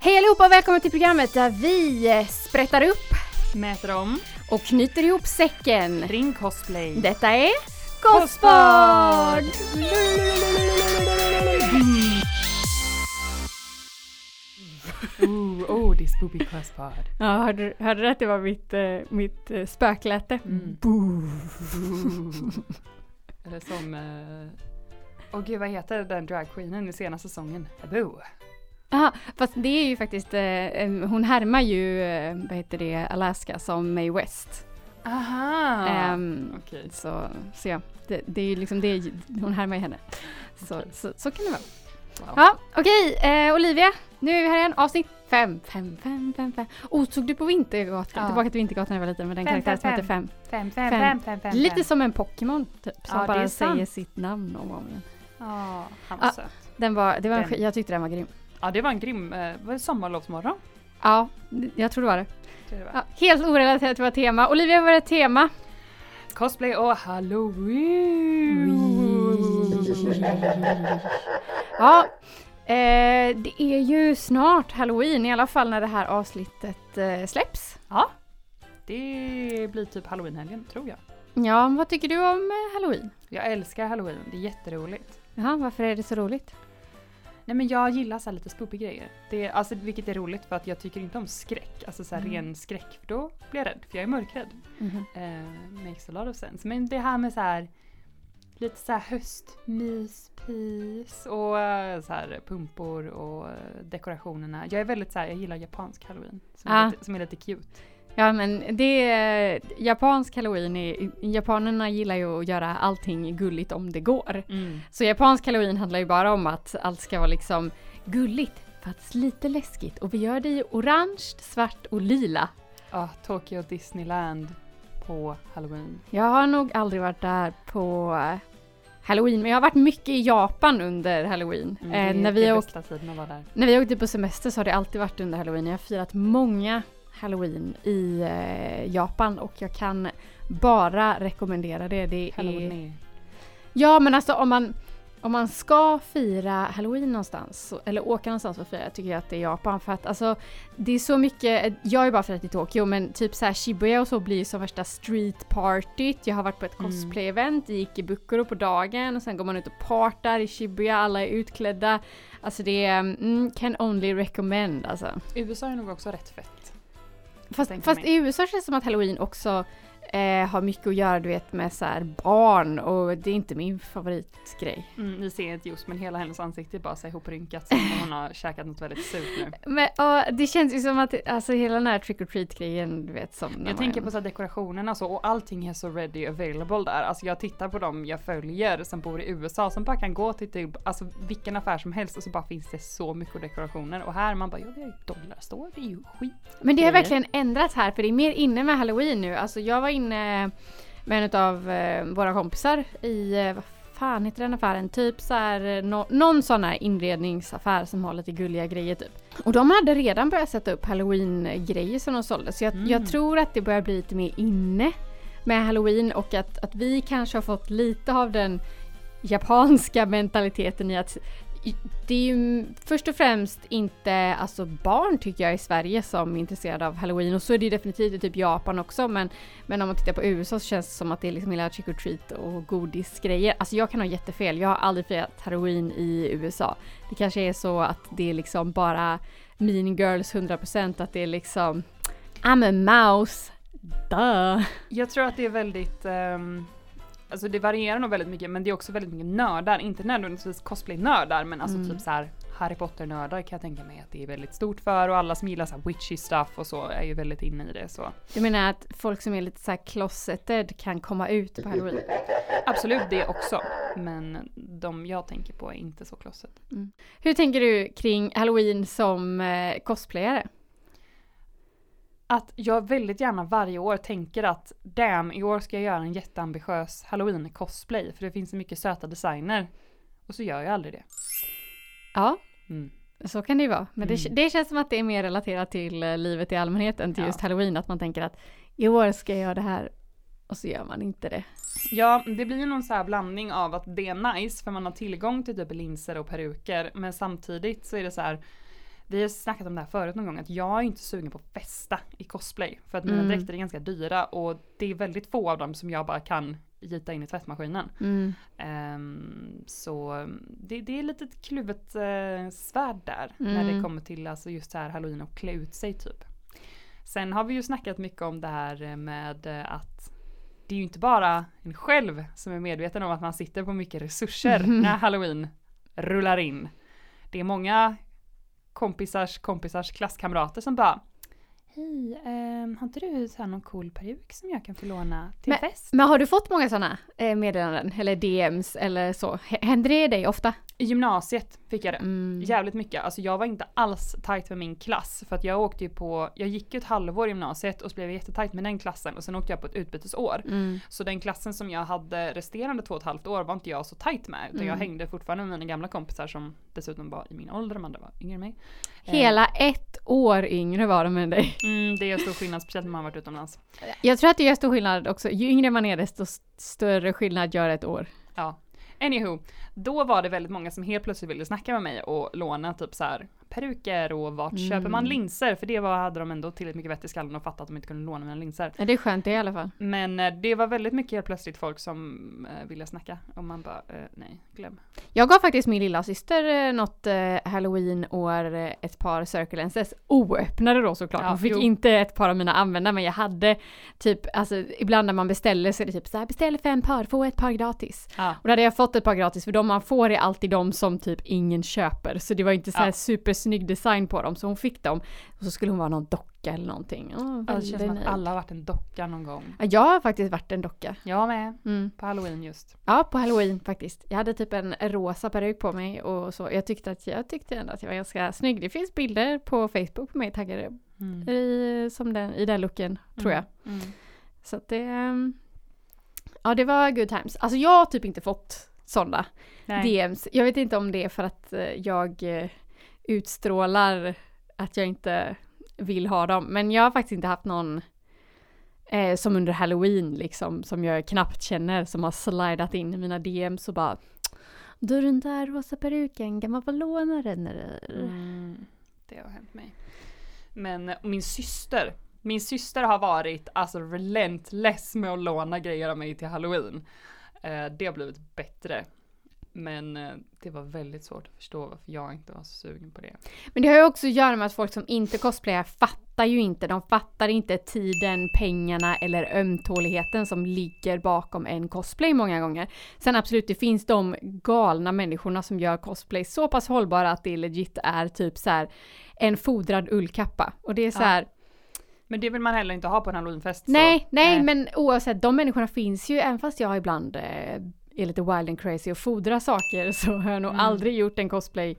Hej allihopa och välkomna till programmet där vi eh, sprättar upp Mäter om. och knyter ihop säcken. Ring cosplay. Detta är Kostspad! Ooh, oh, det är spoopy cosspad. Ja, hörde, hörde du att det var mitt, eh, mitt eh, spökläte? Mm. Boo. Eller som... eh, Åh gud, vad heter den dragqueenen i senaste säsongen? Boo. Aha, fast det är ju faktiskt, eh, hon härmar ju, eh, vad heter det, Alaska som Mae West. Aha! Ehm, Okej. Så, så ja, det, det är ju liksom det, hon härmar ju henne. Så, Okej. så, så kan det vara. Wow. Ja, okej, eh, Olivia, nu är vi här igen, avsnitt fem, fem, fem, fem, fem. Oh, tog du på Vintergatan? Ja. Tillbaka till Vintergatan när jag var liten med den karaktären som heter fem. Fem, Fem. fem, fem, fem. Lite som en Pokémon typ, som Ja, bara säger sitt namn om och om igen. Ja, han Ah. var söt. Den var, det var en, Den. jag tyckte den var grym. Ja, det var en grym... eh, Var det sommarlovsmorgon? Ja, jag tror det var det. Det var. Ja, helt orelaterat till vårt tema. Olivia, vad är det tema? Cosplay och halloween! Ja, eh, det är ju snart halloween, i alla fall när det här avsnittet eh, släpps. Ja, det blir typ halloweenhelgen, tror jag. Ja, vad tycker du om eh, halloween? Jag älskar halloween, det är jätteroligt. Jaha, varför är det så roligt? Nej men jag gillar så här lite spoopy grejer. Det alltså, vilket är roligt för att jag tycker inte om skräck. Alltså så Mm. ren skräck. För då blir jag rädd. För jag är mörkrädd. Mhm. Eh, makes a lot of sense. Men det här med så här lite så här höstmys, pis och eh, så här pumpor och eh, dekorationerna. Jag är väldigt så här, jag gillar japansk halloween. Som, Ah. är, lite, som är lite cute. Ja, men det är japansk halloween. Är, japanerna gillar ju att göra allting gulligt om det går. Så japansk halloween handlar ju bara om att allt ska vara liksom gulligt fast lite läskigt. Och vi gör det i orange, svart och lila. Ja, Tokyo Disneyland på halloween. Jag har nog aldrig varit där på halloween, men jag har varit mycket i Japan under halloween. Mm, eh, är när, vi åkt, när vi har åkt dit på semester så har det alltid varit under halloween. Jag har firat många halloween i eh, Japan och jag kan bara rekommendera det. det Halloween är... Ja men alltså om man, om man ska fira halloween någonstans, eller åka någonstans för att fira, tycker jag att det är Japan. För att alltså, det är så mycket, jag har ju bara firat i Tokyo, men typ så här Shibuya och så blir ju som värsta street partyt. Jag har varit på ett Mm. cosplay-event i Ikebukuro på dagen och sen går man ut och partar i Shibuya, alla är utklädda. Alltså det är, mm, can only recommend alltså. USA är nog också rätt fett. Fast, fast i USA känns det som att halloween också eh, har mycket att göra du vet med så barn och det är inte min favoritgrej. Mm, ni ser inte just men hela hennes ansikte är bara så ihoprynkat som om hon har käkat något väldigt surt nu. Men ja, det känns ju som att alltså hela den här trick or treat grejen du vet som Jag tänker på så här dekorationerna så och allting är så ready available där. Alltså jag tittar på dem jag följer som bor i USA som bara kan gå till typ alltså vilken affär som helst och så bara finns det så mycket dekorationer och här man bara ja det är ju dollarstore, det är ju skit. Men det har verkligen ändrats här för det är mer inne med halloween nu. Alltså jag var inne med en av eh, våra kompisar i, eh, vad fan heter den affären? Typ så här, eh, nå- någon sån här inredningsaffär som har lite gulliga grejer typ. Och de hade redan börjat sätta upp halloween-grejer som de sålde. Så jag, Mm. jag tror att det börjar bli lite mer inne med halloween och att, att vi kanske har fått lite av den japanska mentaliteten i att det är ju först och främst inte alltså barn tycker jag i Sverige som är intresserade av halloween och så är det ju definitivt i typ Japan också men, men om man tittar på USA så känns det som att det är liksom hela trick or treat och godisgrejer. Alltså jag kan ha jättefel, jag har aldrig firat halloween i USA. Det kanske är så att det är liksom bara mean girls 100% att det är liksom I'm a mouse, duh. Jag tror att det är väldigt um Alltså det varierar nog väldigt mycket men det är också väldigt mycket nördar, inte nödvändigtvis cosplay-nördar men alltså Mm. typ så här Harry Potter-nördar kan jag tänka mig att det är väldigt stort för och alla som gillar så här witchy stuff och så är ju väldigt inne i det så. Jag menar att folk som är lite så här closeted kan komma ut på halloween. Absolut det också men de jag tänker på är inte så klosset. Hur tänker du kring halloween som eh, cosplayare? Att jag väldigt gärna varje år tänker att damn i år ska jag göra en jätteambitiös halloween-cosplay för det finns så mycket söta designer. Och så gör jag aldrig det. Ja, Mm. så kan det ju vara. Men det, Mm. det känns som att det är mer relaterat till eh, livet i allmänhet än till Ja. just halloween. Att man tänker att i år ska jag göra det här och så gör man inte det. Ja, det blir ju någon så här blandning av att det är nice för man har tillgång till typ linser och peruker men samtidigt så är det så här Vi har snackat om det här förut någon gång att jag är inte sugen på att festa i cosplay. För att mina Mm. dräkter är ganska dyra och det är väldigt få av dem som jag bara kan gita in i tvättmaskinen. Mm. Ehm, så mm, det, det är lite ett kluvet uh, svärd där när Mm. det kommer till alltså just här halloween och klä ut sig typ. Sen har vi ju snackat mycket om det här med att det är ju inte bara en själv som är medveten om att man sitter på mycket resurser Mhm. när halloween rullar in. Det är många kompisars kompisars klasskamrater som bara Hej, ehm, har inte du så här någon cool peruk som jag kan få låna till Men- fest? Men har du fått många sådana eh, meddelanden eller DMs eller så? Händer det dig ofta? I gymnasiet fick jag det. Mm. Jävligt mycket. Alltså jag var inte alls tajt med min klass. För att jag åkte ju på, jag gick ju ett halvår i gymnasiet och så blev jag jättetajt med den klassen och sen åkte jag på ett utbytesår. Mm. Så den klassen som jag hade resterande två och ett halvt år var inte jag så tajt med. Utan jag Mm. hängde fortfarande med mina gamla kompisar som dessutom var i min ålder, de andra var yngre än mig. Eh, Hela ett år yngre var de än dig. Mm, det är stor skillnad, speciellt när man varit utomlands. Jag tror att det gör stor skillnad också. Ju yngre man är desto större skillnad gör ett år. Ja. Anywho, då var det väldigt många som helt plötsligt ville snacka med mig och låna typ så här peruker och vart Mm. köper man linser? För det var, hade de ändå tillräckligt mycket vett i skallen och fattat att de inte kunde låna mina linser. Ja, Det är skönt det i alla fall. Men eh, det var väldigt mycket helt plötsligt folk som eh, ville snacka och man bara eh, nej, glöm. Jag gav faktiskt min lilla syster eh, något eh, halloween-år ett par circle lenses. Oöppnade då såklart. Ja, Hon fick jo. inte ett par av mina använda men jag hade typ, alltså ibland när man beställer så är det typ så här beställ fem par, få ett par gratis. Ja. Och då hade jag fått ett par gratis för de man får är alltid de som typ ingen köper. Så det var inte så här Ja. Supersnygg design på dem så hon fick dem. Och så skulle hon vara någon docka eller någonting. Oh, det känns som att alla har varit en docka någon gång. Ja, Jag har faktiskt varit en docka. Jag med, Mm. på halloween just. Ja, på halloween faktiskt. Jag hade typ en rosa peruk på mig och så. Jag tyckte, att, jag tyckte ändå att jag var ganska snygg. Det finns bilder på Facebook på mig taggade Mm. i, som den, i den looken, tror jag. Mm. Mm. Så att det... ehm, Ja, det var good times. Alltså jag har typ inte fått sådana. DMs. Jag vet inte om det är för att eh, jag eh, utstrålar att jag inte vill ha dem. Men jag har faktiskt inte haft någon eh, som under halloween liksom, som jag knappt känner, som har slidat in i mina DMs och bara Du den där rosa peruken, kan man få låna den eller? Mm. Det har hänt mig. Men eh, min syster, min syster har varit alltså relentless med att låna grejer av mig till halloween. Eh, det har blivit bättre. Men eh, det var väldigt svårt att förstå varför jag inte var så sugen på det. Men det har ju också att göra med att folk som inte cosplayar fattar ju inte. De fattar inte tiden, pengarna eller ömtåligheten som ligger bakom en cosplay många gånger. Sen absolut, det finns de galna människorna som gör cosplay så pass hållbara att det legit är typ så här en fodrad ullkappa. Och det är så Ja. här, Men det vill man heller inte ha på en halloweenfest. så- nej, nej, nej. men oavsett, de människorna finns ju, även fast jag ibland eh, är lite wild and crazy och fodrar saker så har jag nog Mm. aldrig gjort en cosplay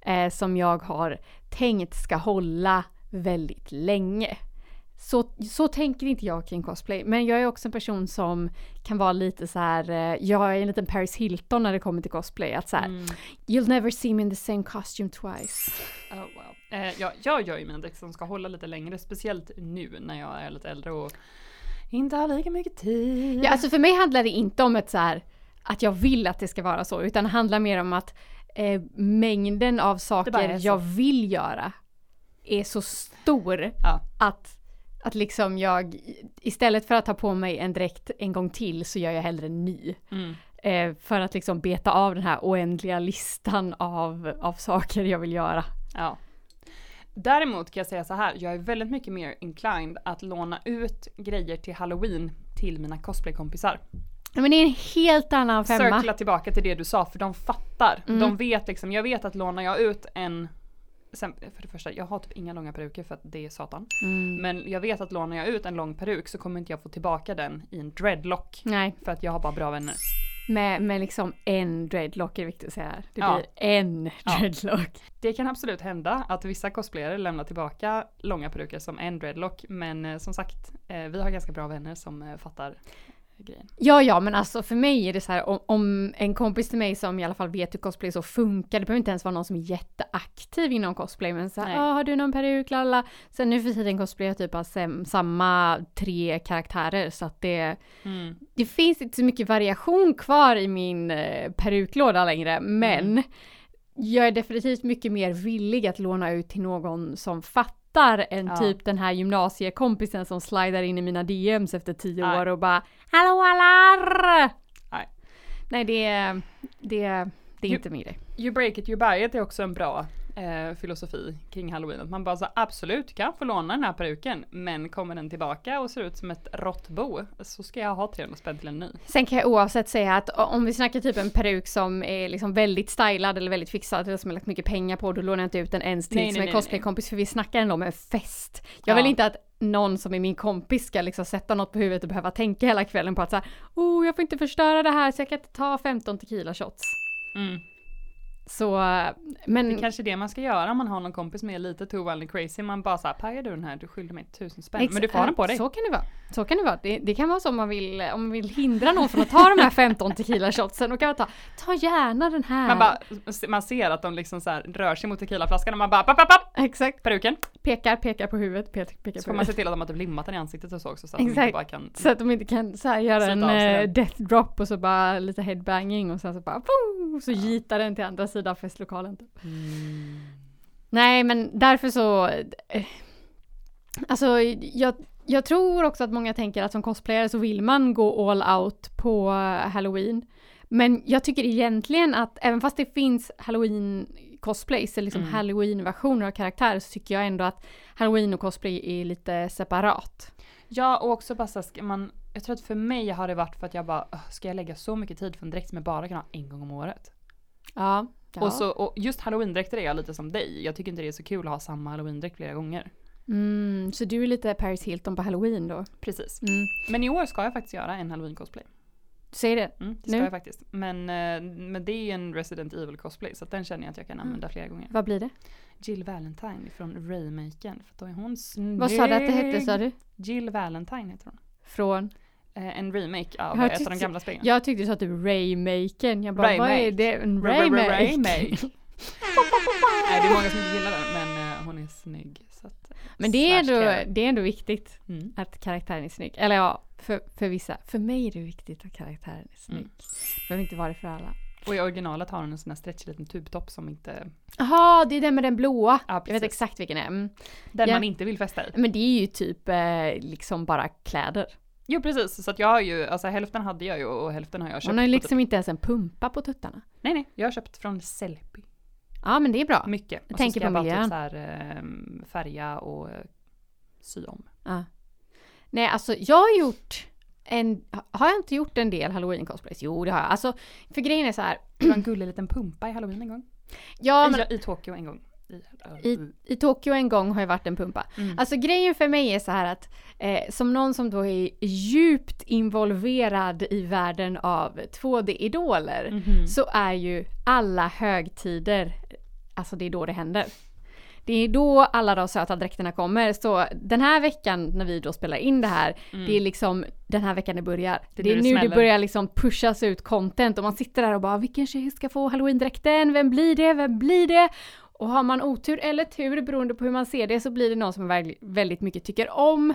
eh, som jag har tänkt ska hålla väldigt länge. Så, så tänker inte jag kring cosplay. Men jag är också en person som kan vara lite så här. Eh, jag är en liten Paris Hilton när det kommer till cosplay. Att så här, Mm. you'll never see me in the same costume twice. Oh, wow. eh, ja, jag gör ju mina däck som ska hålla lite längre, speciellt nu när jag är lite äldre och inte har lika mycket tid. Ja, alltså för mig handlar det inte om ett så här att jag vill att det ska vara så, utan det handlar mer om att eh, mängden av saker jag vill göra är så stor Ja. att, att liksom jag istället för att ta på mig en dräkt en gång till så gör jag hellre en ny. Mm. Eh, för att liksom beta av den här oändliga listan av, av saker jag vill göra. Ja. Däremot kan jag säga så här, jag är väldigt mycket mer inclined att låna ut grejer till halloween till mina cosplaykompisar. Men det är en helt annan femma. Cirkla tillbaka till det du sa, för de fattar. Mm. De vet liksom, jag vet att lånar jag ut en Sen, för det första, jag har typ inga långa peruker för att det är satan. Mm. Men jag vet att lånar jag ut en lång peruk så kommer inte jag få tillbaka den i en dreadlock. Nej, För att jag har bara bra vänner. med, med liksom en dreadlock är det viktigt att säga här. Det Ja. blir en Ja. dreadlock. Det kan absolut hända att vissa cosplayare lämnar tillbaka långa peruker som en dreadlock. Men eh, som sagt, eh, vi har ganska bra vänner som eh, fattar grejen. Ja, ja, men alltså för mig är det så här om, om en kompis till mig som i alla fall vet hur cosplay så funkar, det behöver inte ens vara någon som är jätteaktiv inom cosplay, men så här, ah, har du någon peruk, lalla. Sen nu för tiden cosplayar jag typ sam, samma tre karaktärer, så att det, Mm. det finns inte så mycket variation kvar i min eh, peruklåda längre, men Mm. jag är definitivt mycket mer villig att låna ut till någon som fattar än Ja. typ den här gymnasiekompisen som slidar in i mina DMs efter tio Nej. år och bara Hallå allar! Nej. Nej det är, det det är Ju- inte min grej. You break it, you buy it är också en bra eh, filosofi kring halloween. Att man bara så absolut kan få låna den här peruken men kommer den tillbaka och ser ut som ett råttbo så ska jag ha 300 spänn till en ny. Sen kan jag oavsett säga att om vi snackar typ en peruk som är liksom väldigt stylad eller väldigt fixad eller som jag lagt mycket pengar på, då lånar jag inte ut den ens till Nej, som nej, en cosplaykompis för vi snackar ändå om en fest. Jag Ja. vill inte att någon som är min kompis ska liksom sätta något på huvudet och behöva tänka hela kvällen på att såhär, oh jag får inte förstöra det här så jag kan inte ta 15 tequila shots. Mm. Så, men Det är kanske det man ska göra om man har någon kompis är lite too wild and crazy. Man bara såhär, pajar du den här, du skyller mig tusen spänn. Ex- men du får ha den på dig. Så kan det vara. Så kan det vara. Det, det kan vara så om man vill, om man vill hindra någon från att ta de här 15 tequila shotsen. Då kan man ta, ta gärna den här. Man, bara, man ser att de liksom så rör sig mot tequilaflaskan och man bara papp, papp, papp, Exakt. peruken. Pekar, pekar på huvudet, pekar, pekar Så får man se till att de har typ limmat den i ansiktet och så också så att de Exakt. inte bara kan Så att de inte kan så göra en eh, death drop och så bara lite headbanging och sen så bara poof, så gitar den till andra sidan festlokalen. Typ. Mm. Nej men därför så, eh, alltså jag, jag tror också att många tänker att som cosplayare så vill man gå all out på halloween. Men jag tycker egentligen att även fast det finns halloween cosplays eller liksom Mm. halloween-versioner av karaktärer så tycker jag ändå att halloween och cosplay är lite separat. Ja och också bara ska man, jag tror att för mig har det varit för att jag bara, "Åh, ska jag lägga så mycket tid för en dräkt som jag bara kan ha en gång om året? Ja. Ja. Och, så, och just halloween-dräkter är jag lite som dig. Jag tycker inte det är så kul att ha samma halloween-dräkt flera gånger. Mm, så du är lite Paris Hilton på halloween då? Precis. Mm. Men i år ska jag faktiskt göra en halloween-cosplay. Säg det. Mm, det Nu? ska jag faktiskt. Men, eh, men det är en Resident Evil-cosplay så den känner jag att jag kan Mm. använda flera gånger. Vad blir det? Jill Valentine från Raymaken. För då är hon snygg. Vad sa du att det hette sa du? Jill Valentine heter hon. Från? Eh, en remake av Jag ett av de gamla spelen. Jag tyckte du sa typ Raymaken. Jag bara, vad är det? En Ra- ra- ra- Raymake? Raymake. Nej det är många som inte gillar den men eh, hon är snygg. Så att, Men det är, ändå, det är ändå viktigt Mm. att karaktären är snygg. Eller ja, för, för vissa. För mig är det viktigt att karaktären är snygg. Mm. Det behöver inte vara det för alla. Och i originalet har hon en sån här stretchig liten tubtopp som inte, Jaha, det är den med den blåa. ja, Jag vet exakt vilken det är. Mm. den Ja. man inte vill fästa i. Men det är ju typ eh, liksom bara kläder. Jo precis, så att jag har ju, alltså hälften hade jag ju och hälften har jag köpt. Hon har ju liksom inte ens en pumpa på tuttarna. nej nej, jag har köpt från Sellpy. Ja men det är bra. Mycket. Och tänker så ska på jag bara typ så här, ehm, färga och eh, sy om. Ja. Nej, alltså jag har gjort en, har jag inte gjort en del halloween cosplays? Jo det har jag. Alltså, för grejen är så här. Det var en gullig liten pumpa i halloween en gång. Ja, men I, I Tokyo en gång. I, I- i Tokyo en gång har jag varit en pumpa. mm. Alltså grejen för mig är så här att eh, som någon som då är djupt involverad i världen av 2D-idoler Mhm. så är ju alla högtider, alltså det är då det händer. Det är då alla de söta dräkterna kommer. Så den här veckan när vi då spelar in det här, Mm. det är liksom den här veckan det börjar. Det Det är är, nu det nu det smäller. börjar liksom pushas ut content och man sitter där och bara vilken tjej ska få halloween-dräkten? Vem blir det? Vem blir det? Och har man otur eller tur beroende på hur man ser det så blir det någon som man väldigt mycket tycker om.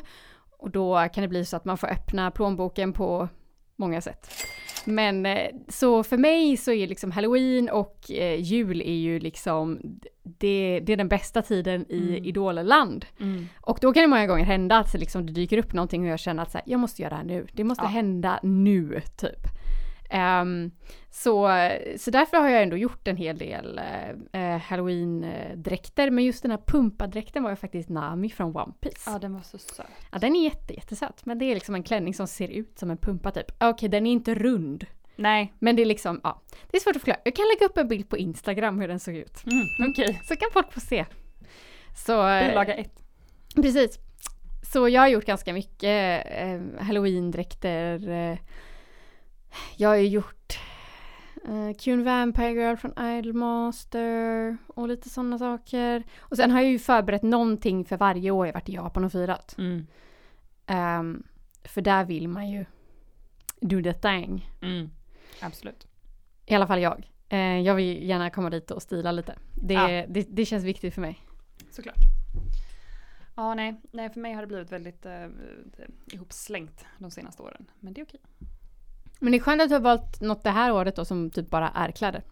Och då kan det bli så att man får öppna plånboken på många sätt. Men eh, så för mig så är liksom halloween och eh, jul är ju liksom det, det är den bästa tiden i Mm. idolland. Mm. Och då kan det många gånger hända att liksom det dyker upp någonting och jag känner att så här, jag måste göra det här nu. Det måste Ja. hända nu, typ. Ehm, så, så därför har jag ändå gjort en hel del uh, halloween-dräkter. Men just den här pumpadräkten var ju faktiskt Nami från One Piece. Ja den var så söt. Ja, den är jätte, jättesöt. Men det är liksom en klänning som ser ut som en pumpa typ. Okej, den är inte rund. Nej. Men det är liksom, ja. Det är svårt att förklara. Jag kan lägga upp en bild på Instagram hur den såg ut. Mm, Okej. Så kan folk få se. Så, eh, Bilaga ett. Precis. Så jag har gjort ganska mycket eh, halloween-dräkter. Eh, jag har ju gjort eh, Qn Vampire Girl från Idolmaster och lite sådana saker. Och sen har jag ju förberett någonting för varje år jag varit i Japan och firat. Mm. Ehm, för där vill man ju do the thing. Mm. Absolut. I alla fall jag. Eh, jag vill gärna komma dit och stila lite. Det, Ja. det, det känns viktigt för mig. Såklart. Ja nej, nej för mig har det blivit väldigt eh, ihopslängt de senaste åren. Men det är okej. Men det är skönt att du har valt något det här året då som typ bara är kläder.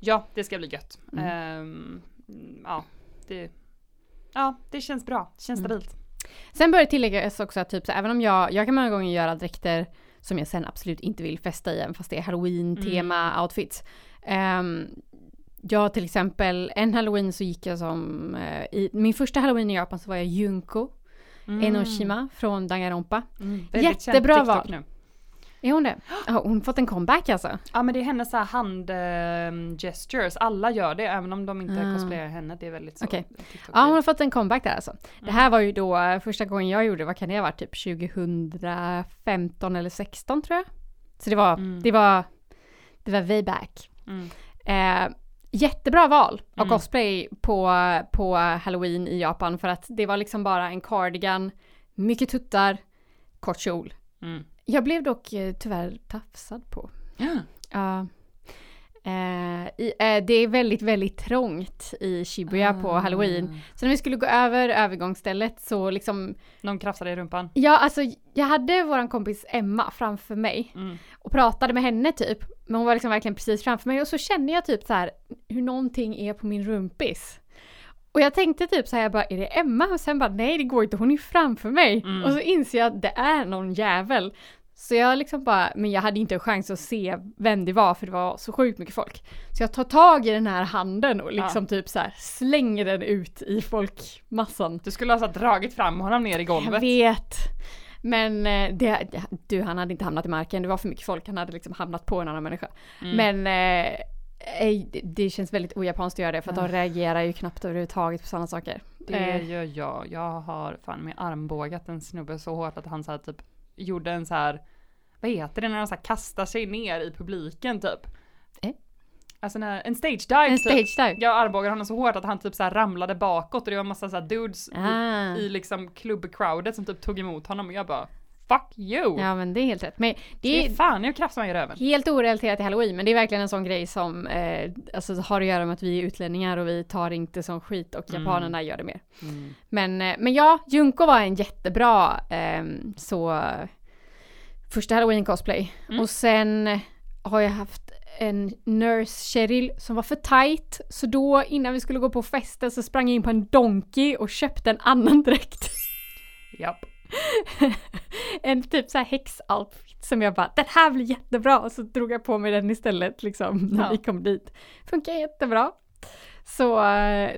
Ja, det ska bli gött. Mm. Ehm, ja, det, ja, det känns bra. Det känns Mm. stabilt. Sen bör det tilläggas också att typ så även om jag, jag kan många gånger göra dräkter som jag sen absolut inte vill festa i, även fast det är halloween-tema outfits. Um, jag till exempel, en halloween så gick jag som, eh, i, min första halloween i Japan så var jag Junko Enoshima från Danganronpa. Mm. Jättebra val. Nu. Är hon det? Ja, hon har fått en comeback alltså. Ja men det är hennes så hand ehm, gestures, alla gör det även om de inte Ah. cosplayar henne. Det är väldigt så. TikTok Ja, hon har fått en comeback där alltså. Det Mm. här var ju då eh, första gången jag gjorde, vad kan det ha varit, typ 2015 eller 16 tror jag. Så det var, Mm. det var, det var way back. Mm. Eh, jättebra val av Mm. cosplay på, på halloween i Japan för att det var liksom bara en cardigan, mycket tuttar, kort kjol. Jag blev dock eh, tyvärr tafsad på. Ja. Ja. Eh, i, eh, det är väldigt, väldigt trångt i Shibuya på Ah. halloween. Så när vi skulle gå över övergångsstället så liksom, Någon krafsade i rumpan. ja alltså jag hade våran kompis Emma framför mig Mm. och pratade med henne typ. Men hon var liksom verkligen precis framför mig och så kände jag typ så här hur någonting är på min rumpis. Och jag tänkte typ så här, jag bara, är det Emma? Och sen bara, nej det går inte, hon är framför mig. Mm. Och så inser jag att det är någon jävel. Så jag liksom bara, men jag hade inte en chans att se vem det var för det var så sjukt mycket folk. Så jag tar tag i den här handen och liksom typ så här slänger den ut i folkmassan. Du skulle alltså ha dragit fram honom ner i Jag golvet. vet. Men eh, det, du, han hade inte hamnat i marken, det var för mycket folk, han hade liksom hamnat på en annan människa. Mm. Men eh, det- känns väldigt ojapanskt att göra det för att de Ah. reagerar ju knappt överhuvudtaget på sådana saker. Det Eh, gör jag. Jag har fan med armbågat en snubbe så hårt att han så här typ gjorde en så här vad heter det när han så här kastar sig ner i publiken typ? Eh? Alltså när, en stage dive en typ. stage dive. Jag armbågade honom så hårt att han typ så här ramlade bakåt och det var massa så här dudes Ah. i, i liksom klubbcrowdet som typ tog emot honom och jag bara Fuck you! Ja men det är helt rätt. Men det det är fan jag krafsar mig i röven. helt orelaterat till halloween men det är verkligen en sån grej som eh, alltså, har att göra med att vi är utlänningar och vi tar inte som skit och Mm. japanerna gör det mer. Mm. Men, eh, men ja, Junko var en jättebra ehm, så första halloween cosplay. Mm. Och sen har jag haft en nurse Cheryl som var för tight. Så då innan vi skulle gå på festen så sprang jag in på en Donkey och köpte en annan dräkt. Japp. en typ så här häxoutfit som jag bara, den här blir jättebra. Och så drog jag på mig den istället liksom när Ja. vi kom dit. Funkar jättebra. Så,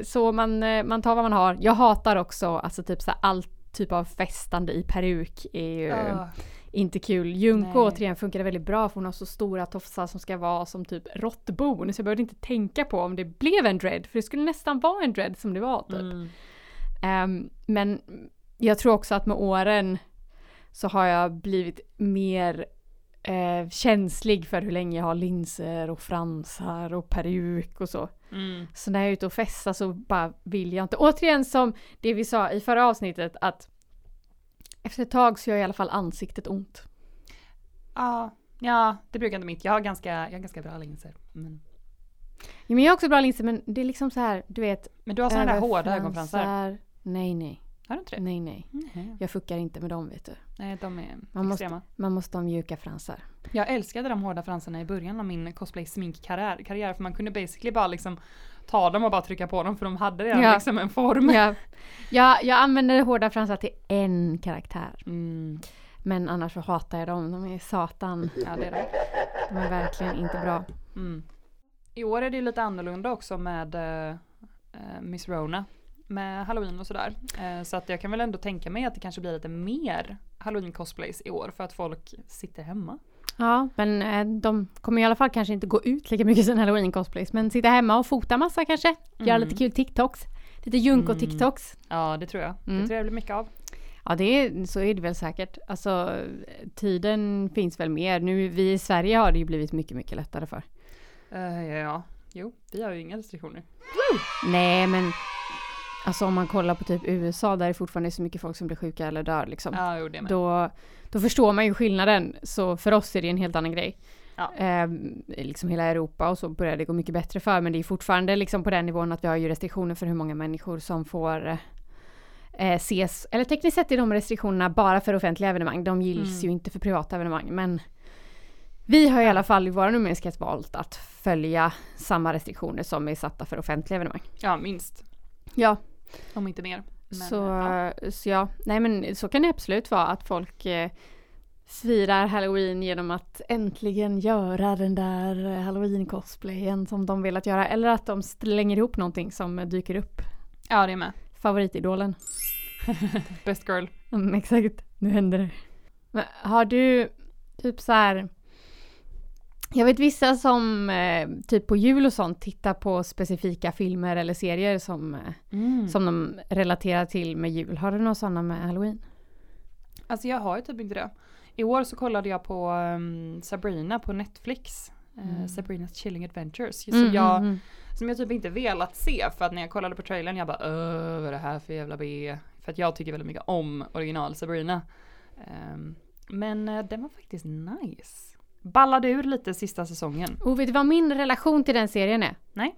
så man, man tar vad man har. Jag hatar också alltså typ så här, all typ av festande i peruk är ju Ah. inte kul. Junko återigen funkade väldigt bra för hon har så stora tofsar som ska vara som typ råttbon. Så jag behövde inte tänka på om det blev en dread för det skulle nästan vara en dread som det var typ. Mm. Ehm, men jag tror också att med åren så har jag blivit mer eh, känslig för hur länge jag har linser och fransar och peruk och så. Mm. Så när jag är ute och festar så bara vill jag inte. Återigen som det vi sa i förra avsnittet att efter ett tag så gör i alla fall ansiktet ont. Ja, ja, det brukar inte mitt. Jag har ganska, jag har ganska bra linser. Men, Ja, men jag har också bra linser men det är liksom så här, du vet. men du har sådana där hårda ögonfransar. Nej, nej, Har du inte det? nej, nej. Nej. Jag fuckar inte med dem vet du. Nej, de är Man måste- extrema. Man måste ha mjuka fransar. Jag älskade de hårda fransarna i början av min cosplay sminkkarriär karriär, för man kunde basically bara liksom ta dem och bara trycka på dem för de hade redan Ja. liksom en form. Jag, jag, jag använder hårda fransar till en karaktär. Mm. Men annars så hatar jag dem. De är satan. Ja, det är det. De är verkligen inte bra. Mm. I år är det ju lite annorlunda också med eh, Miss Rona. Med halloween och sådär. Eh, så att jag kan väl ändå tänka mig att det kanske blir lite mer halloween cosplays i år för att folk sitter hemma. Ja, men eh, de kommer i alla fall kanske inte gå ut lika mycket som halloween cosplays. Men sitta hemma och fota massa kanske. Göra Mm. lite kul TikToks. Lite Junko Mm. TikToks. Ja, det tror jag. Mm. Det tror jag blir mycket av. Ja, det är, så är det väl säkert. Alltså, tiden finns väl mer. Nu, vi i Sverige har det ju blivit mycket, mycket lättare för. Eh, ja, ja, jo, vi har ju inga restriktioner. Nej, men alltså om man kollar på typ USA där det fortfarande är så mycket folk som blir sjuka eller dör liksom. Ja, jo, det med. då, då förstår man ju skillnaden. Så för oss är det en helt annan grej. Ja. Eh, liksom hela Europa och så börjar det gå mycket bättre för. Men det är fortfarande liksom på den nivån att vi har ju restriktioner för hur många människor som får eh, ses. Eller tekniskt sett är de restriktionerna bara för offentliga evenemang. De gills Mm. ju inte för privata evenemang. Men Vi har i alla fall i vår nummerskets valt att följa samma restriktioner som är satta för offentliga evenemang. Ja, minst. Ja, Om inte mer. Men, så, ja. så ja, nej men så kan det absolut vara att folk eh, firar halloween genom att äntligen göra den där halloween-cosplayen som de velat göra. Eller att de slänger ihop någonting som dyker upp. ja, det är med. Favoritidolen. Best girl. Mm, exakt, nu händer det. Men har du typ så här. Jag vet vissa som eh, typ på jul och sånt tittar på specifika filmer eller serier som, eh, Mm. som de relaterar till med jul. Har du några sådana med halloween? Alltså jag har ju typ inte det. I år så kollade jag på um, Sabrina på Netflix. Eh, Mm. Sabrinas Chilling Adventures. Som, Mm, jag, mm, mm. som jag typ inte velat se för att när jag kollade på trailern jag bara öh vad är det här för jävla B. För att jag tycker väldigt mycket om original Sabrina. Ehm, men eh, den var faktiskt nice. Ballade ur lite sista säsongen. Och vet du vad min relation till den serien är? Nej.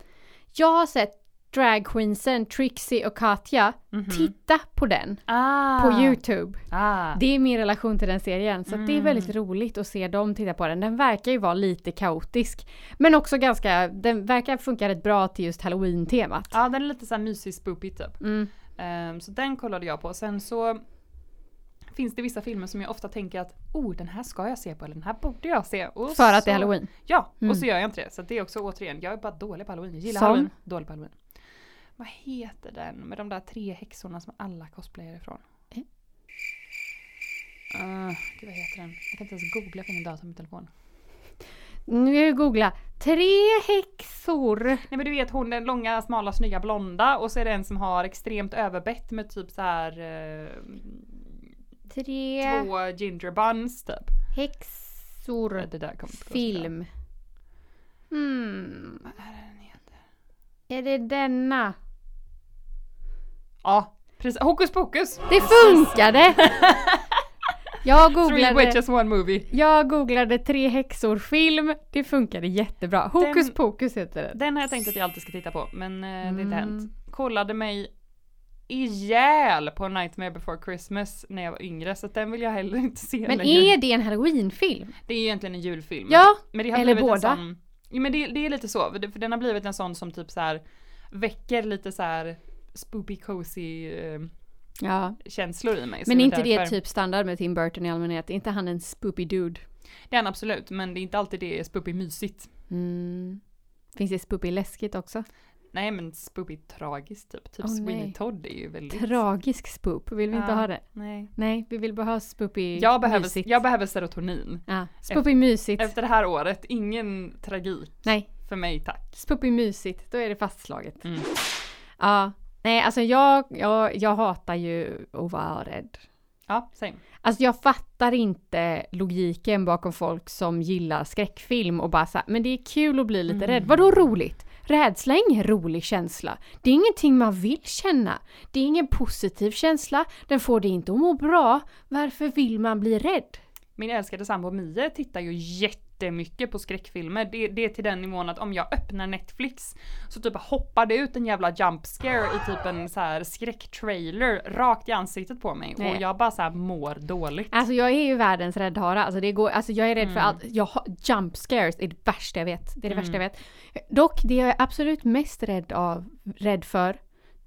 Jag har sett dragqueensen Trixie och Katja Mhm. titta på den ah, på Youtube. Ah. Det är min relation till den serien. Så att det är Mm. väldigt roligt att se dem titta på den. Den verkar ju vara lite kaotisk. Men också ganska, den verkar funka rätt bra till just halloween-temat. Ja den är lite såhär mysig spoopy typ. Mm. Ehm, så den kollade jag på. Sen så finns det vissa filmer som jag ofta tänker att oh den här ska jag se på eller den här borde jag se. Och För att det är halloween. Ja, Mm. och så gör jag inte det. Så det är också återigen, jag är bara dålig på halloween. Jag gillar Som? halloween, dålig på halloween. Vad heter den med de där tre häxorna som alla cosplayar ifrån? Eh? Uh, gud vad heter den? Jag kan inte ens googla för min dator med telefon. Nu googla. Tre häxor. Nej men du vet hon den långa smala snygga blonda och så är det en som har extremt överbett med typ så här eh, Tre två ginger buns typ. häxor. Det där kommer inte. Film. Hmm. Vad är det den heter? Är det denna? Ja, precis. Hokus pokus! Det funkade! Jag Three googlade, witches one movie. jag googlade tre häxor film. Det funkade jättebra. Hokus Den- pokus heter den. Den har jag tänkt att jag alltid ska titta på men eh, det har inte Mm. hänt. Kollade mig ihjäl på Nightmare before Christmas när jag var yngre så den vill jag heller inte se Men längre. är det en halloweenfilm? Det är ju egentligen en julfilm. Ja, men det har eller båda. Sån, ja, men det, det är lite så, för det- den har blivit en sån som typ så här väcker lite så här spoopy cozy eh, ja. känslor i mig. Men det är inte det därför. typ standard med Tim Burton i allmänhet? Är inte han en spoopy dude? Det är han absolut, men det är inte alltid det är spoopy mysigt. Mm. Finns det spoopy läskigt också? Nej men spoopy tragiskt typ. Typ Åh, Sweeney nej. Todd är ju väldigt... Tragisk spoop, vill vi inte Ja. ha det? Nej. Nej, vi vill bara ha spoopy Jag behöver, mysigt. jag behöver serotonin. Ja. Spoopy mysigt. Efter det här året, ingen tragik. Nej, För mig tack. spoopy mysigt, då är det fastslaget. Mm. Ja, nej alltså jag, jag, jag hatar ju att vara rädd. Ja, same. Alltså jag fattar inte logiken bakom folk som gillar skräckfilm och bara så här, men det är kul att bli lite Mm. rädd. Vadå roligt? Rädsla är ingen rolig känsla. Det är ingenting man vill känna. Det är ingen positiv känsla. Den får dig inte att må bra. Varför vill man bli rädd? Min älskade sambo Mie tittar ju jättemycket på skräckfilmer. Det, det är till den nivån att om jag öppnar Netflix så typ hoppar det ut en jävla jump scare i typ en så här skräcktrailer rakt i ansiktet på mig Nej. och jag bara så här mår dåligt. Alltså jag är ju världens räddhara. Alltså, det går, alltså jag är rädd för Mm. allt. Jag har, jump scares är det värsta jag vet. Det är det Mm. värsta jag vet. Dock, det jag är absolut mest rädd, av, rädd för,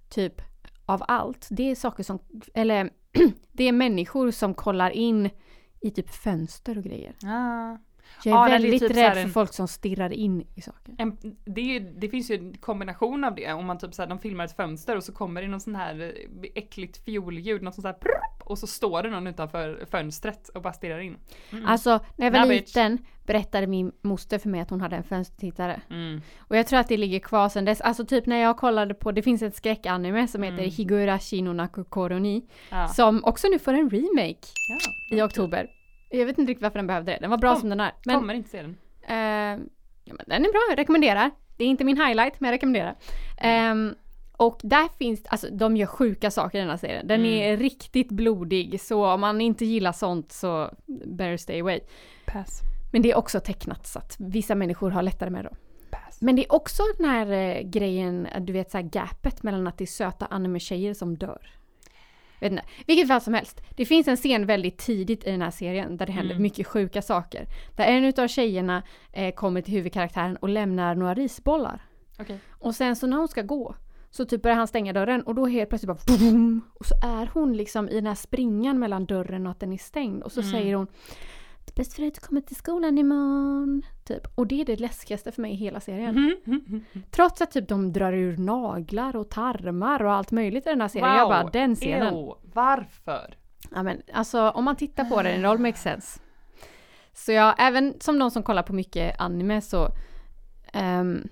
typ av allt, det är saker som, eller det är människor som kollar in i typ fönster och grejer. Ah. Jag är Ja, är väldigt typ rädd för en- folk som stirrar in i saker. En, det, är det finns ju en kombination av det om man typ såhär, de filmar ett fönster och så kommer det någon sån här eh, äckligt fiolljud, något sånt här och så står det någon utanför fönstret och bara stirrar in. Mm. Alltså, när jag var bitch. liten berättade min moster för mig att hon hade en fönstertittare. Mm. Och jag tror att det ligger kvar sen dess. Alltså typ när jag kollade på, det finns ett skräckanime som heter Mm. Higurashi no Nakokoro ni. Ja. Som också nu får en remake ja. i oktober. Jag vet inte riktigt varför den behövde det. Den var bra Kom- som den är. Men, Kommer inte se den. eh, ja, men den är bra, jag rekommenderar. Det är inte min highlight, men jag rekommenderar. Ehm, och där finns, alltså de gör sjuka saker i den här serien. Den Mm. är riktigt blodig, så om man inte gillar sånt så better stay away. Pass. Men det är också tecknat så att vissa människor har lättare med det. Pass. Men det är också den här eh, grejen, eh, du vet så här gapet mellan att det är söta anime-tjejer som dör. Vet inte. Vilket fall som helst. Det finns en scen väldigt tidigt i den här serien där det händer Mm. mycket sjuka saker. Där en utav tjejerna eh, kommer till huvudkaraktären och lämnar några risbollar. Okej. Och sen så när hon ska gå så typ börjar han stänga dörren och då helt plötsligt bara boom, och så är hon liksom i den här springan mellan dörren och att den är stängd och så Mm. säger hon Det är bäst för dig att du kommer till skolan imorgon. Typ. Och det är det läskigaste för mig i hela serien. Mhm, mhm, mhm. Trots att typ de drar ur naglar och tarmar och allt möjligt i den här serien. Jag bara den scenen. Ew, varför? Ja, men, alltså om man tittar på den, it all makes sense. Så jag, även som någon som kollar på mycket anime så ehm,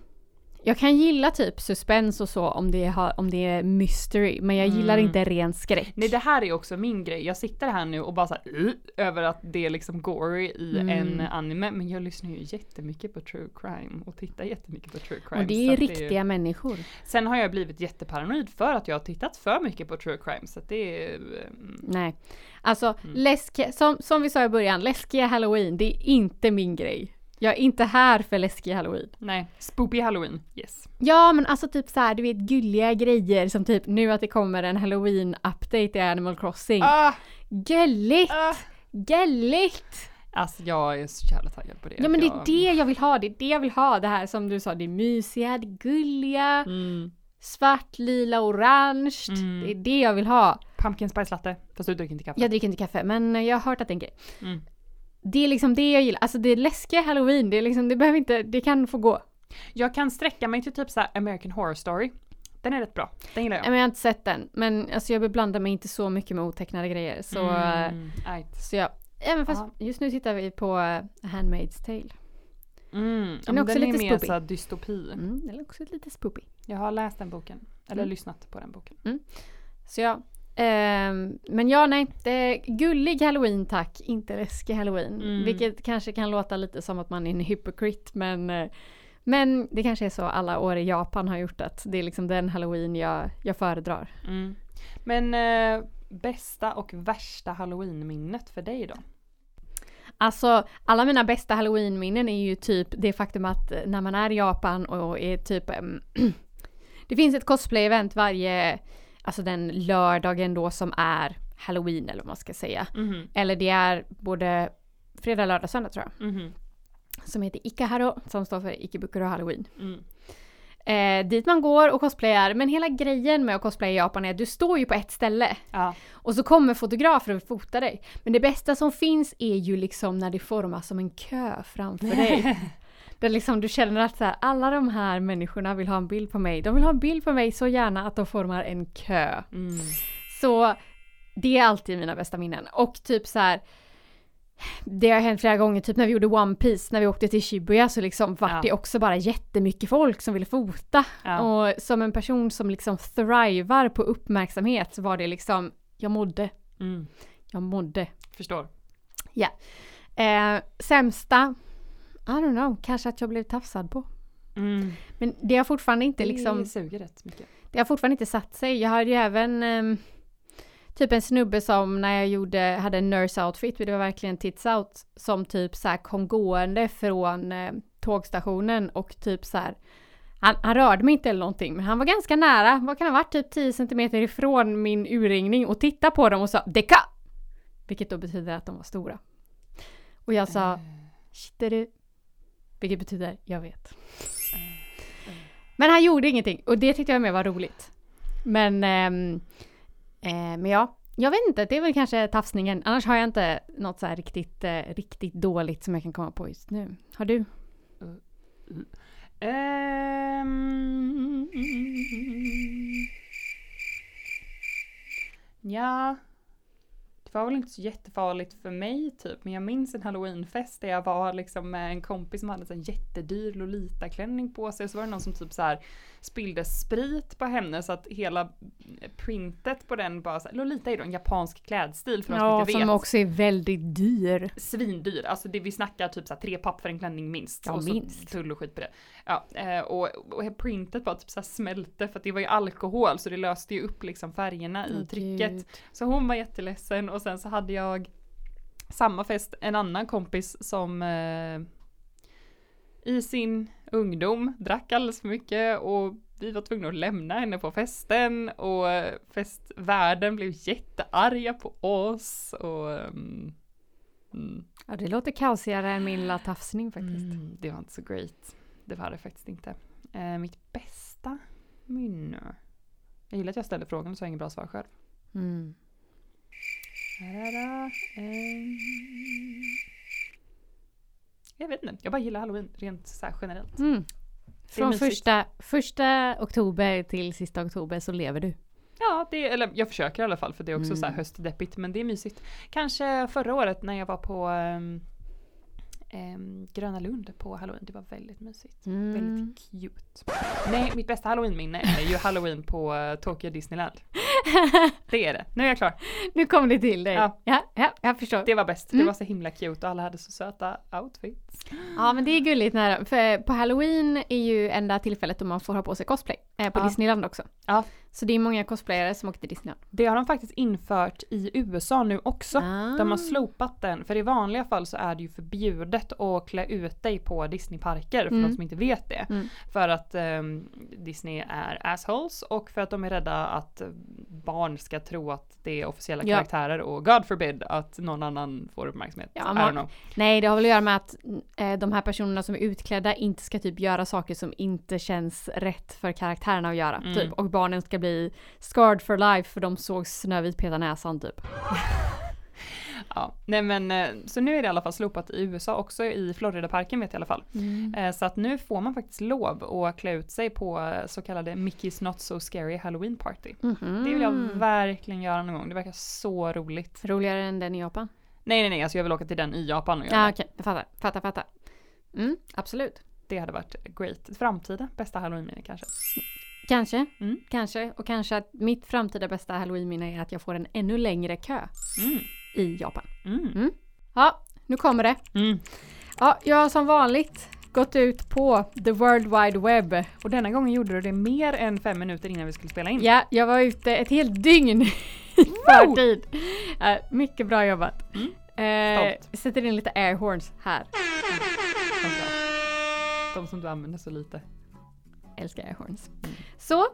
jag kan gilla typ suspens och så om det, har, om det är mystery, men jag gillar Mm. inte ren skräck. Nej det här är också min grej. Jag sitter här nu och bara såhär uh, över att det är liksom gory i Mm. en anime. Men jag lyssnar ju jättemycket på true crime och tittar jättemycket på true crime. och det är riktiga ju- människor. Sen har jag blivit jätteparanoid för att jag har tittat för mycket på true crime. Så det är... mm, Nej. Alltså, Mm. läskiga, som, som vi sa i början, läskiga halloween, det är inte min grej. Jag är inte här för läskig halloween. Nej, spoopy halloween, yes. Ja men alltså typ så här, du vet gulliga grejer som typ nu att det kommer en halloween-update i Animal Crossing. Ah, Gulligt! ah. Gulligt! Alltså jag är så jävla taggad på det. Ja men det är jag... det jag vill ha, det är det jag vill ha. Det här som du sa, det är mysiga, det är gulliga, Mm. svart, lila, orange. Mm. Det är det jag vill ha. Pumpkin spice latte, fast du dricker inte kaffe. Jag dricker inte kaffe men jag har hört att det är en grej. Mm. Det är liksom det jag gillar. Alltså det läskiga halloween, det är liksom, det behöver inte, det kan få gå. Jag kan sträcka mig till typ så här American Horror Story. Den är rätt bra. Den gillar jag. Men jag har inte sett den. Men alltså jag beblandar mig inte så mycket med otecknade grejer. Så, eh, Mm, right. så jag, även fast Ja. just nu tittar vi på uh, Handmaid's Tale. Mm. Den är Den, också den är lite mer spoopy. så dystopi. Mm, det är också lite spoopy. Jag har läst den boken. Eller Mm. lyssnat på den boken. Så ja. Ehm, men ja, nej. Gullig halloween tack, inte läskig halloween. Mm. Vilket kanske kan låta lite som att man är en hypocrite men eh, men det kanske är så alla år i Japan har gjort att det är liksom den halloween jag, jag föredrar. Mm. Men eh, bästa och värsta halloween-minnet för dig då? Alltså alla mina bästa halloween-minnen är ju typ det faktum att eh, när man är i Japan och är typ em, Det finns ett cosplay-event varje, alltså den lördagen då som är halloween eller vad man ska säga. Mhm. Eller det är både fredag, lördag, söndag tror jag. Mhm. Som heter Ikaharo som står för Ikebukuro halloween. Mm. Eh, dit man går och cosplayar men hela grejen med att cosplaya i Japan är att du står ju på ett ställe Ja. och så kommer fotografer och fotar dig. Men det bästa som finns är ju liksom när det formas som en kö framför dig. Där liksom du känner att så här, alla de här människorna vill ha en bild på mig. De vill ha en bild på mig så gärna att de formar en kö. Mm. Så det är alltid mina bästa minnen. Och typ så här. Det har hänt flera gånger, typ när vi gjorde One Piece när vi åkte till Shibuya så liksom vart Ja. det också bara jättemycket folk som ville fota. Ja. Och som en person som liksom thrivar på uppmärksamhet så var det liksom, jag mådde. Mm. Jag mådde. Förstår. Eh, sämsta? I don't know, kanske att jag blev tafsad på. Mm. Men det har fortfarande inte liksom, Det suger rätt mycket. det har fortfarande inte satt sig. Jag hade ju även ehm, typ en snubbe som när jag gjorde, hade en nurse outfit, det var verkligen tits out, som typ så här kom gående från eh, tågstationen och typ så här han, han rörde mig inte eller någonting, men han var ganska nära. Vad kan det ha varit? Typ 10 centimeter ifrån min urringning och tittade på dem och sa DECA! Vilket då betyder att de var stora. Och jag sa Eh, Shitteru. Vilket betyder jag vet. eh. Men han gjorde ingenting och det tyckte jag mer var roligt. Men, ehm, eh, men ja, jag vet inte, det är väl kanske tafsningen. Annars har jag inte något så här riktigt, eh, riktigt dåligt som jag kan komma på just nu. Har du? Ehm, Ja. Det var väl inte så jättefarligt för mig typ, men jag minns en halloweenfest där jag var liksom med en kompis som hade en jättedyr Lolita-klänning på sig och så var det någon som typ så här spillde sprit på henne så att hela printet på den bara så här, Lolita är då en japansk klädstil för de som Ja, inte som vet. också är väldigt dyr. Svindyr, alltså det vi snackar typ så här, tre papp för en klänning minst. Ja, och så minst. tull och skit på det. Ja, eh, och, och printet bara typ så smälte för att det var ju alkohol så det löste ju upp liksom färgerna i trycket. Så hon var jätteledsen och sen så hade jag samma fest, en annan kompis som eh, i sin ungdom drack alldeles för mycket och vi var tvungna att lämna henne på festen och festvärden blev jättearga på oss och um, mm. Ja, det låter kaosigare än min lilla tafsning faktiskt. Mm, det var inte så great. Det var det faktiskt inte. Eh, mitt bästa minne. Jag gillar att jag ställer frågan så jag har inget bra svar själv. Mm. Um, jag vet inte, jag bara gillar halloween rent så generellt. Mm. Från första, första oktober till sista oktober så lever du. Ja, det, eller jag försöker i alla fall för det är också mm. så här mm. höstdeppigt men det är mysigt. Kanske förra året när jag var på um, um, Gröna Lund på halloween. Det var väldigt mysigt. Mm. Väldigt cute. Nej, mitt bästa halloweenminne är ju halloween på uh, Tokyo Disneyland. det är det. Nu är jag klar. Nu kom det till dig. Ja, ja, ja jag förstår. Det var bäst. Mm. Det var så himla cute och alla hade så söta outfits. Ja, men det är gulligt när, för på halloween är ju enda tillfället då man får ha på sig cosplay. Eh, på ja. Disneyland också. Ja. Så det är många cosplayare som åker till Disneyland. Det har de faktiskt infört i USA nu också. Ah. De har slopat den, för i vanliga fall så är det ju förbjudet att klä ut dig på Disneyparker för mm. de som inte vet det. Mm. För att um, Disney är assholes och för att de är rädda att barn ska tro att det är officiella ja. karaktärer och God forbid att någon annan får uppmärksamhet. Ja, man, nej, det har väl att göra med att eh, de här personerna som är utklädda inte ska typ göra saker som inte känns rätt för karaktärerna att göra. Mm. Typ. Och barnen ska bli scarred for life för de såg Snövit peta näsan typ. Ja, nej men eh, så nu är det i alla fall slopat i USA också i Floridaparken vet jag i alla fall. Mm. Eh, så att nu får man faktiskt lov att klä ut sig på eh, så kallade Mickey's Not So Scary Halloween Party. Mm -hmm. Det vill jag verkligen göra någon gång, det verkar så roligt. Roligare än den i Japan? Nej nej nej, alltså jag vill åka till den i Japan och göra Ja okej, okay. jag fattar, fattar, fattar. Mm, absolut. Det hade varit great. Framtida bästa halloween kanske. Kanske, mm. kanske. Och kanske att mitt framtida bästa halloweenminne är att jag får en ännu längre kö mm. i Japan. Mm. mm. Ja, nu kommer det. Mm. Ja, jag har som vanligt gått ut på the world wide web. Och denna gången gjorde du det mer än fem minuter innan vi skulle spela in. Ja, jag var ute ett helt dygn i förtid. Uh, mycket bra jobbat. Mm. Uh, sätter in lite airhorns här. De som du använder så lite älskar airhorns. Mm. Så.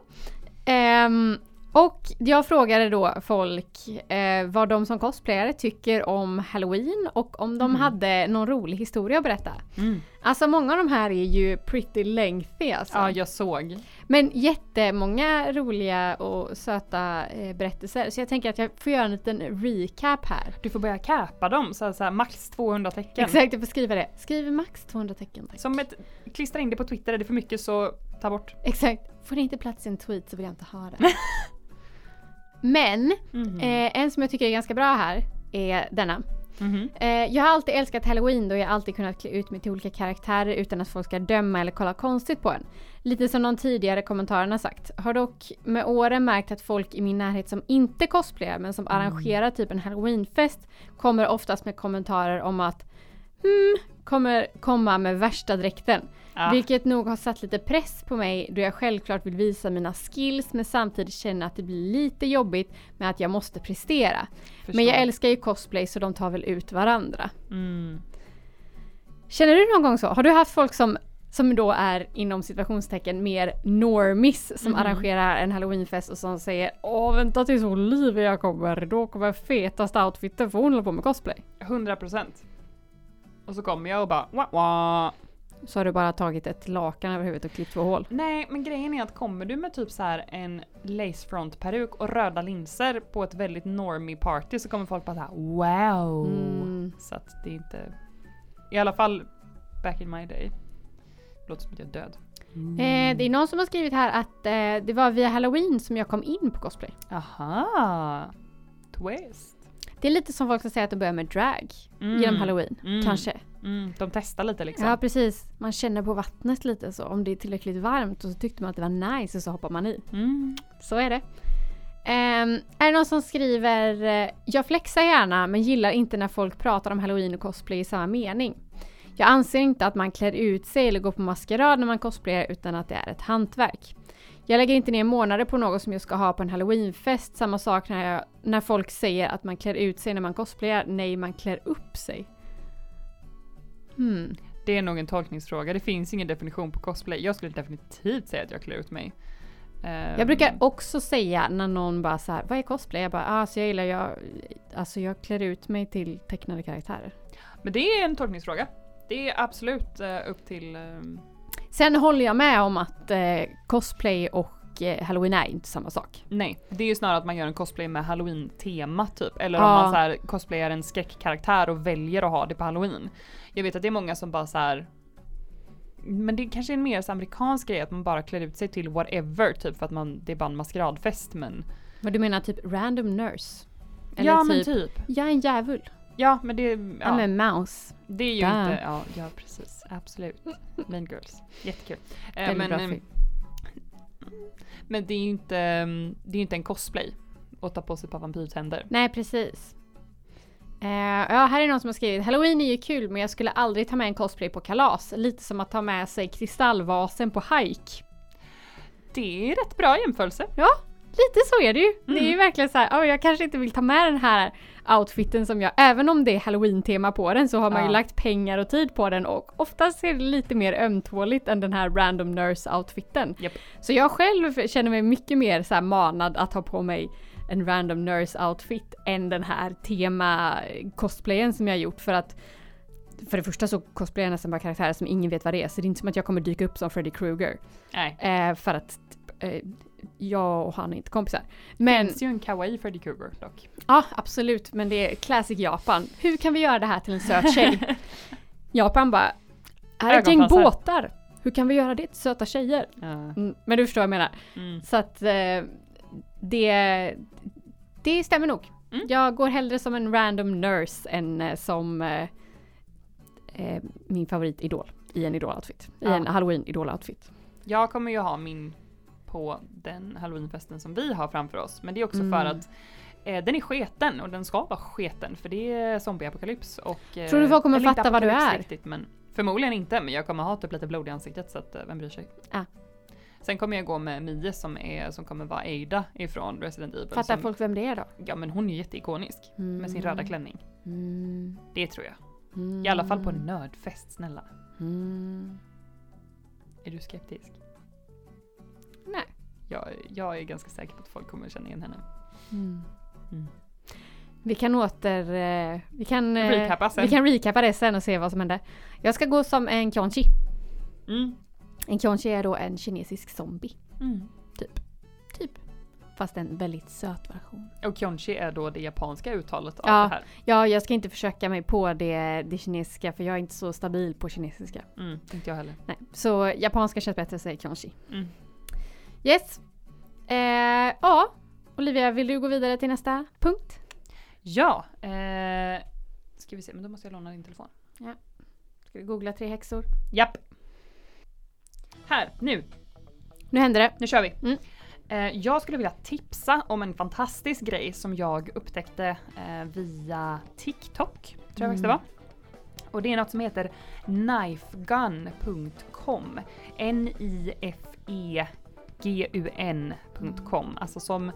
Um, och jag frågade då folk eh, vad de som cosplayare tycker om halloween och om de mm. hade någon rolig historia att berätta. Mm. Alltså många av de här är ju pretty lengthy alltså. Ja, jag såg. Men jättemånga roliga och söta eh, berättelser. Så jag tänker att jag får göra en liten recap här. Du får börja capa dem, så, så här, max 200 tecken. Exakt, jag får skriva det. Skriv max 200 tecken. Tack. Som ett, klistra in det på Twitter, är det för mycket så ta bort. Exakt. Får det inte plats i en tweet så vill jag inte ha det. Men mm eh, en som jag tycker är ganska bra här är denna. Mm -hmm. eh, jag har alltid älskat halloween då jag alltid kunnat klä ut mig till olika karaktärer utan att folk ska döma eller kolla konstigt på en. Lite som någon tidigare kommentarerna sagt. Har dock med åren märkt att folk i min närhet som inte cosplayar men som mm. arrangerar typ en halloweenfest kommer oftast med kommentarer om att hmm, kommer komma med värsta dräkten. Ja. Vilket nog har satt lite press på mig då jag självklart vill visa mina skills men samtidigt känner att det blir lite jobbigt med att jag måste prestera. Förstår. Men jag älskar ju cosplay så de tar väl ut varandra. Mm. Känner du någon gång så? Har du haft folk som som då är inom situationstecken mer normis som mm. arrangerar en halloweenfest och som säger Åh vänta tills Olivia kommer, då kommer fetaste outfiten för hon håller på med cosplay. 100% Och så kommer jag och bara wah, wah. Så har du bara tagit ett lakan över huvudet och klippt två hål? Nej, men grejen är att kommer du med typ så här en lacefront peruk och röda linser på ett väldigt normie party så kommer folk bara såhär wow! Mm. Så att det är inte... I alla fall back in my day. Låter som att jag är död. Mm. Eh, det är någon som har skrivit här att eh, det var via halloween som jag kom in på cosplay. Aha! Twist. Det är lite som folk som säger att de börjar med drag mm. genom halloween. Mm. Kanske. Mm. De testar lite liksom. Ja precis. Man känner på vattnet lite så. Om det är tillräckligt varmt och så tyckte man att det var nice och så hoppar man i. Mm. Så är det. Um, är det någon som skriver uh, Jag flexar gärna men gillar inte när folk pratar om halloween och cosplay i samma mening. Jag anser inte att man klär ut sig eller går på maskerad när man cosplayar utan att det är ett hantverk. Jag lägger inte ner månader på något som jag ska ha på en halloweenfest. Samma sak när, jag, när folk säger att man klär ut sig när man cosplayar. Nej, man klär upp sig. Hmm. Det är nog en tolkningsfråga. Det finns ingen definition på cosplay. Jag skulle definitivt säga att jag klär ut mig. Ehm, Jag brukar också säga när någon bara så här, vad är cosplay? Jag bara, ah, så jag gillar, jag, alltså jag klär ut mig till tecknade karaktärer. Men det är en tolkningsfråga. Det är absolut eh, upp till... Sen håller jag med om att eh, cosplay och eh, halloween är inte samma sak. nej, det är ju snarare att man gör en cosplay med halloween-tema typ. Eller Ja. om man så här cosplayar en skräckkaraktär och väljer att ha det på halloween. Jag vet att det är många som bara så här. Men det kanske är en mer amerikansk grej att man bara klär ut sig till whatever typ för att man, det är bara en maskeradfest men... Vad du menar typ random nurse? ja men typ. jag är en djävul. Ja men det, I'm ja, a mouse. det är ju Där. inte, ja, ja precis, absolut. Mean Girls, jättekul. Eh, men, bra eh, film. men det är ju inte, mm, det är inte en cosplay att ta på sig ett par vampyrtänder. Nej precis. Eh, ja, här är någon som har skrivit Halloween är ju kul men jag skulle aldrig ta med en cosplay på kalas. Lite som att ta med sig kristallvasen på hike. Det är rätt bra jämförelse. Lite så är det ju. Det är ju Mm. verkligen så här, "Åh, jag kanske inte vill ta med den här outfiten som jag, även om det är halloween-tema på den så har man ju Ja. lagt pengar och tid på den och oftast är det lite mer ömtåligt än den här random nurse-outfiten. Japp. Så jag själv känner mig mycket mer så manad att ha på mig en random nurse-outfit än den här tema-cosplayen som jag har gjort för att för det första så cosplayar jag nästan bara karaktärer som ingen vet vad det är så det är inte som att jag kommer dyka upp som Freddy Krueger. Nej. Eh, för att eh, jag och han är inte kompisar. Men finns ju en kawaii Freddy Krueger dock. ja, absolut. Men det är classic Japan. Hur kan vi göra det här till en söt tjej? Japan bara, här är ett gäng båtar. Hur kan vi göra det till söta tjejer? Mm, men du förstår vad jag menar. Mm. Så att eh, det, det stämmer nog. Mm. Jag går hellre som en random nurse än eh, som eh, eh, min favoritidol i en idol-outfit. I Ja. en halloween-idol-outfit. Jag kommer ju ha min på den halloweenfesten som vi har framför oss. Men det är också Mm. för att eh, den är sketen och den ska vara sketen för det är zombieapokalyps och... Eh, Tror du folk kommer fatta vad du är? Riktigt, men förmodligen inte men jag kommer ha typ lite blod i ansiktet så att eh, vem bryr sig? Ah. Sen kommer jag gå med Mie som, är, som kommer vara Ada ifrån Resident Evil. Fattar som, folk vem det är då? Ja men hon är ju jätteikonisk med sin röda klänning. Mm. Det tror jag. Mm. I alla fall på en nördfest, snälla. Mm. Är du skeptisk? Jag, jag är ganska säker på att folk kommer känna igen henne. Mm. Mm. Vi kan åter... Eh, vi kan... Eh, Recappa sen. Vi kan recappa det sen och se vad som hände. Jag ska gå som en Kyonchi. Mm. En Kyonchi är då en kinesisk zombie. Mm. Typ. Fast en väldigt söt version. Och Kyonchi är då det japanska uttalet av Ja. det här. Ja, jag ska inte försöka mig på det, det kinesiska för jag är inte så stabil på kinesiska. Mm, inte jag heller. Nej. Så japanska känns bättre säga Kyonchi. Mm. Yes. Eh, ja. Olivia, vill du gå vidare till nästa punkt? Ja, eh, ska vi se, men då måste jag låna din telefon. Ska vi googla tre häxor? Japp. Här, nu, Nu händer det. nu kör vi. Mm. Eh, jag skulle vilja tipsa om en fantastisk grej som jag upptäckte eh, via TikTok, tror jag faktiskt det Mm. var. Och det är något som heter knifegun.com. N-I-F-E-G-U-N.com. Alltså som,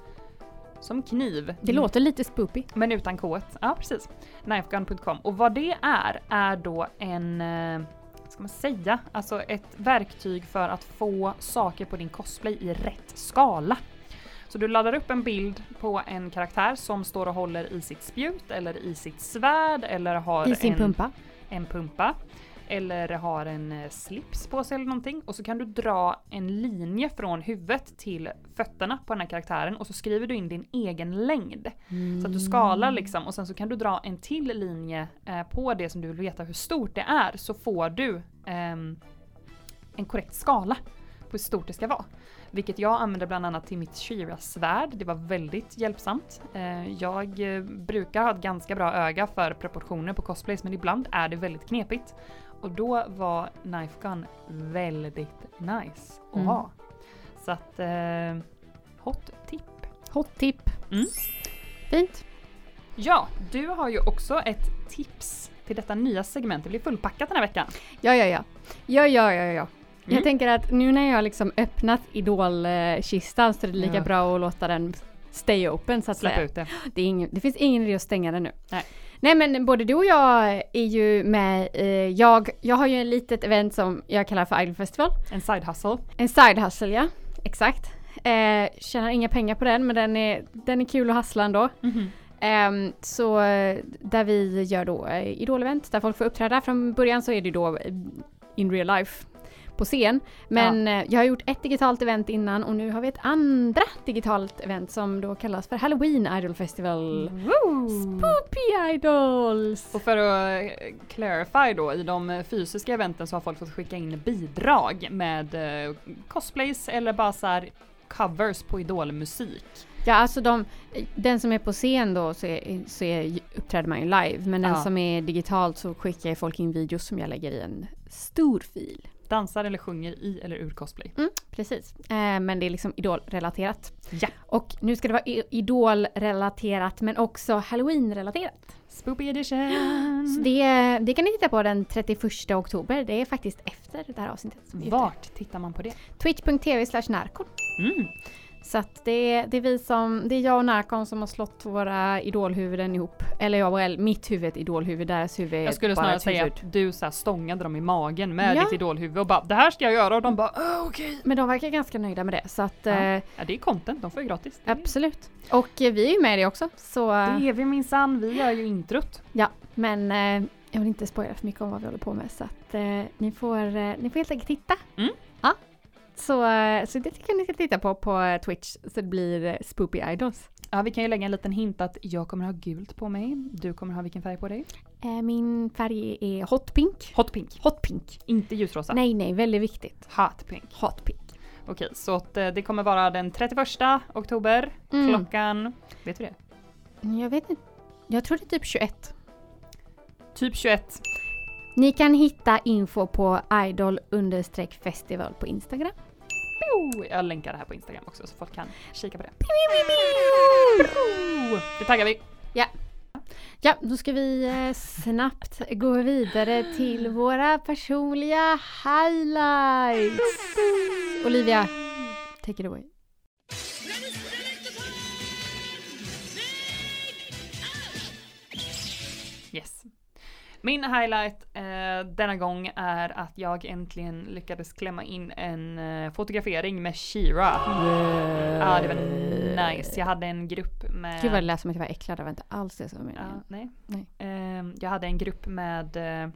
som kniv. Det låter lite spoopy. Men utan K. Ja, precis. Knifegun.com. Och vad det är, är då en, eh, ska man säga, alltså ett verktyg för att få saker på din cosplay i rätt skala. Så du laddar upp en bild på en karaktär som står och håller i sitt spjut eller i sitt svärd eller har I sin en, pumpa. en pumpa. Eller har en eh, slips på sig eller någonting. Och så kan du dra en linje från huvudet till fötterna på den här karaktären och så skriver du in din egen längd. Så att du skalar liksom och sen så kan du dra en till linje eh, på det som du vill veta hur stort det är så får du eh, en korrekt skala på hur stort det ska vara. Vilket jag använder bland annat till mitt Shira-svärd. Det var väldigt hjälpsamt. Eh, jag eh, brukar ha ett ganska bra öga för proportioner på cosplays men ibland är det väldigt knepigt. Och då var Knife Gun väldigt nice att Mm. ha. Så att eh, hot tip. Hot tip. Mm. Fint. Ja, du har ju också ett tips till detta nya segment. Det blir fullpackat den här veckan. Ja, ja, ja. Ja, ja, ja, ja. Jag Mm. tänker att nu när jag liksom öppnat idolkistan så är det lika Ja. bra att låta den stay open så att Släpp säga. ut det. Det, ingen, det finns ingen idé att stänga den nu. Nej. Nej men både du och jag är ju med, eh, jag, jag har ju ett litet event som jag kallar för Idol Festival. En side hustle. En side hustle ja, exakt. Eh, tjänar inga pengar på den men den är, den är kul att hassla ändå. Ehm, så eh, där vi gör då eh, idol-event där folk får uppträda. Från början så är det då eh, in real life på scen. Men eh, jag har gjort ett digitalt event innan och nu har vi ett andra digitalt event som då kallas för Halloween Idol Festival. Woo! Spoopy Idols! Och för att eh, clarify då, i de eh, fysiska eventen så har folk fått skicka in bidrag med cosplays eller bara så covers på idolmusik. Ja alltså de, den som är på scen då så, är, så är, uppträder man ju live men den Ja. som är digitalt så skickar folk in videos som jag lägger i en stor fil. Dansar eller sjunger i eller ur cosplay. Mm, precis. Eh, men det är liksom idolrelaterat. Ja. Och nu ska det vara idolrelaterat men också halloween-relaterat. Spoopy edition! Så det, det kan ni titta på den 31 oktober. Det är faktiskt efter det här avsnittet. Vart tittar man på det? Twitch.tv slash narkon. Mm. Så att det, det är vi som, det är jag och Narkon som har slått våra idolhuvuden ihop. Eller jag och mitt huvud är idolhuvud, deras huvud är Jag skulle snarare säga att du så här stångade dem i magen med Ja. ditt idolhuvud och bara det här ska jag göra och de bara "Åh, okej. Men de verkar ganska nöjda med det så att Ja. eh, Ja, det är content, de får ju gratis. Är- absolut. Och eh, vi är ju med i det också. Så Det är vi minsann, vi gör ju introt. ja, men eh, jag vill inte spoila för mycket om vad vi håller på med så att eh, ni, får, ni får helt enkelt titta. Mm. Ja. Så, eh, så det jag ni ska titta på på Twitch så det blir eh, Spoopy Idols. Ja, vi kan ju lägga en liten hint att jag kommer ha gult på mig. Du kommer ha vilken färg på dig? Eh, min färg är hot pink. Hot pink. Hot pink. Inte ljusrosa. Nej, nej, väldigt viktigt. Hot pink. Hot pink. Okej, så det kommer vara den 31 oktober. Mm. Klockan, vet vi det? Jag vet inte. Jag tror det är typ 21. Typ 21. Ni kan hitta info på idol festival på Instagram. Jag länkar det här på Instagram också så folk kan kika på det. Det taggar vi. Ja, då ska vi eh, snabbt gå vidare till våra personliga highlights. Olivia, take it away. Yes. Min highlight eh, denna gång är att jag äntligen lyckades klämma in en eh, fotografering med Shira. Ja, det var nice. Jag hade en grupp med... Gud vad det lät som att jag var äcklad, det var inte alls det som var meningen. Ja, nej. Nej. Ehm, jag hade en grupp med eh,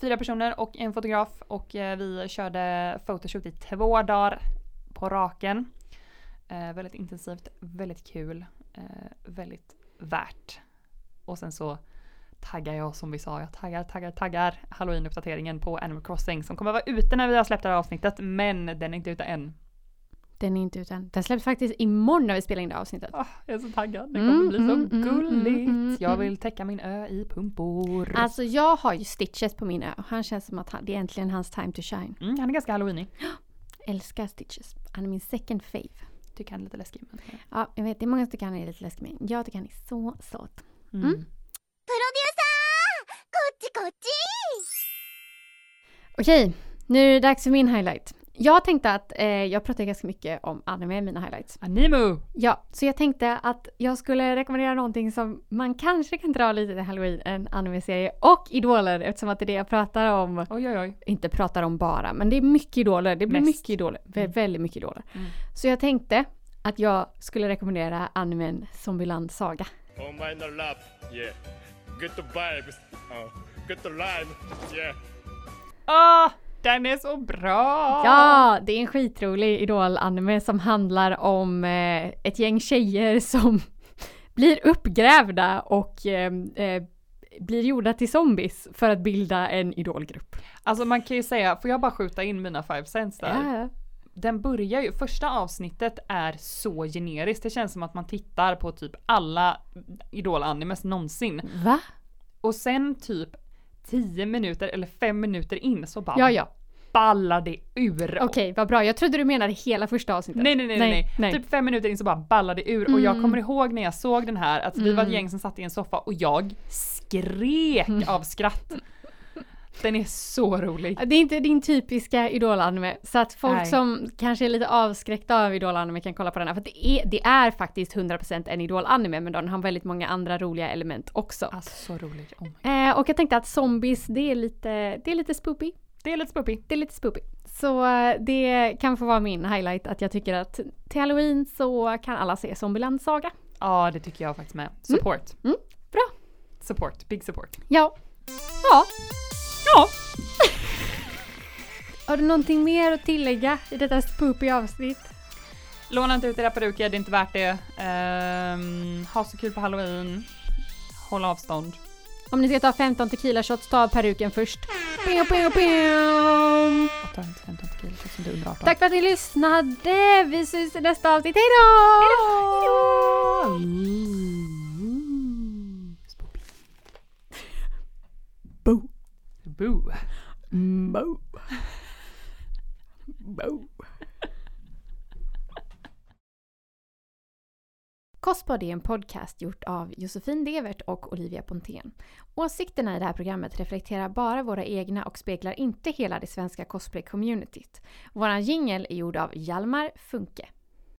fyra personer och en fotograf och eh, vi körde photoshoot i två dagar på raken. Eh, väldigt intensivt, väldigt kul, eh, väldigt värt. Och sen så taggar jag som vi sa, jag taggar, taggar, taggar halloween-uppdateringen på Animal Crossing som kommer vara ute när vi har släppt det här avsnittet men den är inte ute än. Den är inte utan. Den släpps faktiskt imorgon när vi spelar in det avsnittet. Ah, jag är så taggad, det Mm, kommer bli så mm, mm, gulligt. mm, mm, Jag mm. vill täcka min ö i pumpor. Alltså jag har ju Stitches på min ö och han känns som att han, det är äntligen hans time to shine. Mm, han är ganska halloweenig. Älskar Stitches. Han är min second fave. Tycker han är lite läskig. Men... Ja, jag vet det är många som tycker han är lite läskig men jag tycker han är så söt. Mm. Mm. プロデューサーこっちこっち Okej, nu är det dags för min highlight. Jag tänkte att eh, jag pratar ganska mycket om anime i mina highlights. Animu! Ja, så jag tänkte att jag skulle rekommendera någonting som man kanske kan dra lite till halloween, en anime-serie och idoler eftersom att det är det jag pratar om. Oj oj oj. Inte pratar om bara, men det är mycket idoler. Det blir Mest. mycket idoler. Vä- Mm. Väldigt mycket idoler. Mm. Så jag tänkte att jag skulle rekommendera animen Zombieland Saga. お Good to vibes! Oh. Get the live! Yeah! Ah! Oh, den är så bra! Ja, det är en skitrolig Idol-anime som handlar om eh, ett gäng tjejer som blir uppgrävda och eh, eh, blir gjorda till zombies för att bilda en idolgrupp. Alltså man kan ju säga, får jag bara skjuta in mina five cents där? Yeah. Den börjar ju, första avsnittet är så generiskt. Det känns som att man tittar på typ alla idol-animes någonsin. Va? Och sen typ 10 minuter eller 5 minuter in så bara Ja, ja. ballar det ur. Okej, vad bra. Jag trodde du menade hela första avsnittet. Nej nej nej, nej, nej. Typ fem minuter in så bara ballade det ur och jag Mm. kommer ihåg när jag såg den här att vi var ett Mm. gäng som satt i en soffa och jag skrek av skratt. Den är så rolig. Det är inte din typiska idolanime, så att folk Nej. som kanske är lite avskräckta av idolanime kan kolla på den här. För det är, det är faktiskt 100% en idolanime, men den har väldigt många andra roliga element också. Alltså så rolig. Oh. Eh, och jag tänkte att zombies, det är lite, det är lite spoopy. Det är lite spoopy. Det är lite spoopy. Så eh, det kan få vara min highlight att jag tycker att till halloween så kan alla se Zombieland Saga. Ja, det tycker jag faktiskt med. Support. Mm, bra. Support. Big support. Ja. Ja. Ja. Har du någonting mer att tillägga i detta spoopy avsnitt? Låna inte ut era peruker, det är inte värt det. Ehm, ha så kul på halloween. Håll avstånd. Om ni ska ta 15 tequila shots, ta peruken först. Pew, pew, pew. Jag tar inte 15 tequila som du är under 18. Tack för att ni lyssnade! Vi syns i nästa avsnitt. Hejdå! Hejdå! Spoopy. Boo. Boo. Boo. Boo. Kostpodd är en podcast gjort av Josefin Devert och Olivia Pontén. Åsikterna i det här programmet reflekterar bara våra egna och speglar inte hela det svenska cosplay-communityt. Våran jingel är gjord av Hjalmar Funke.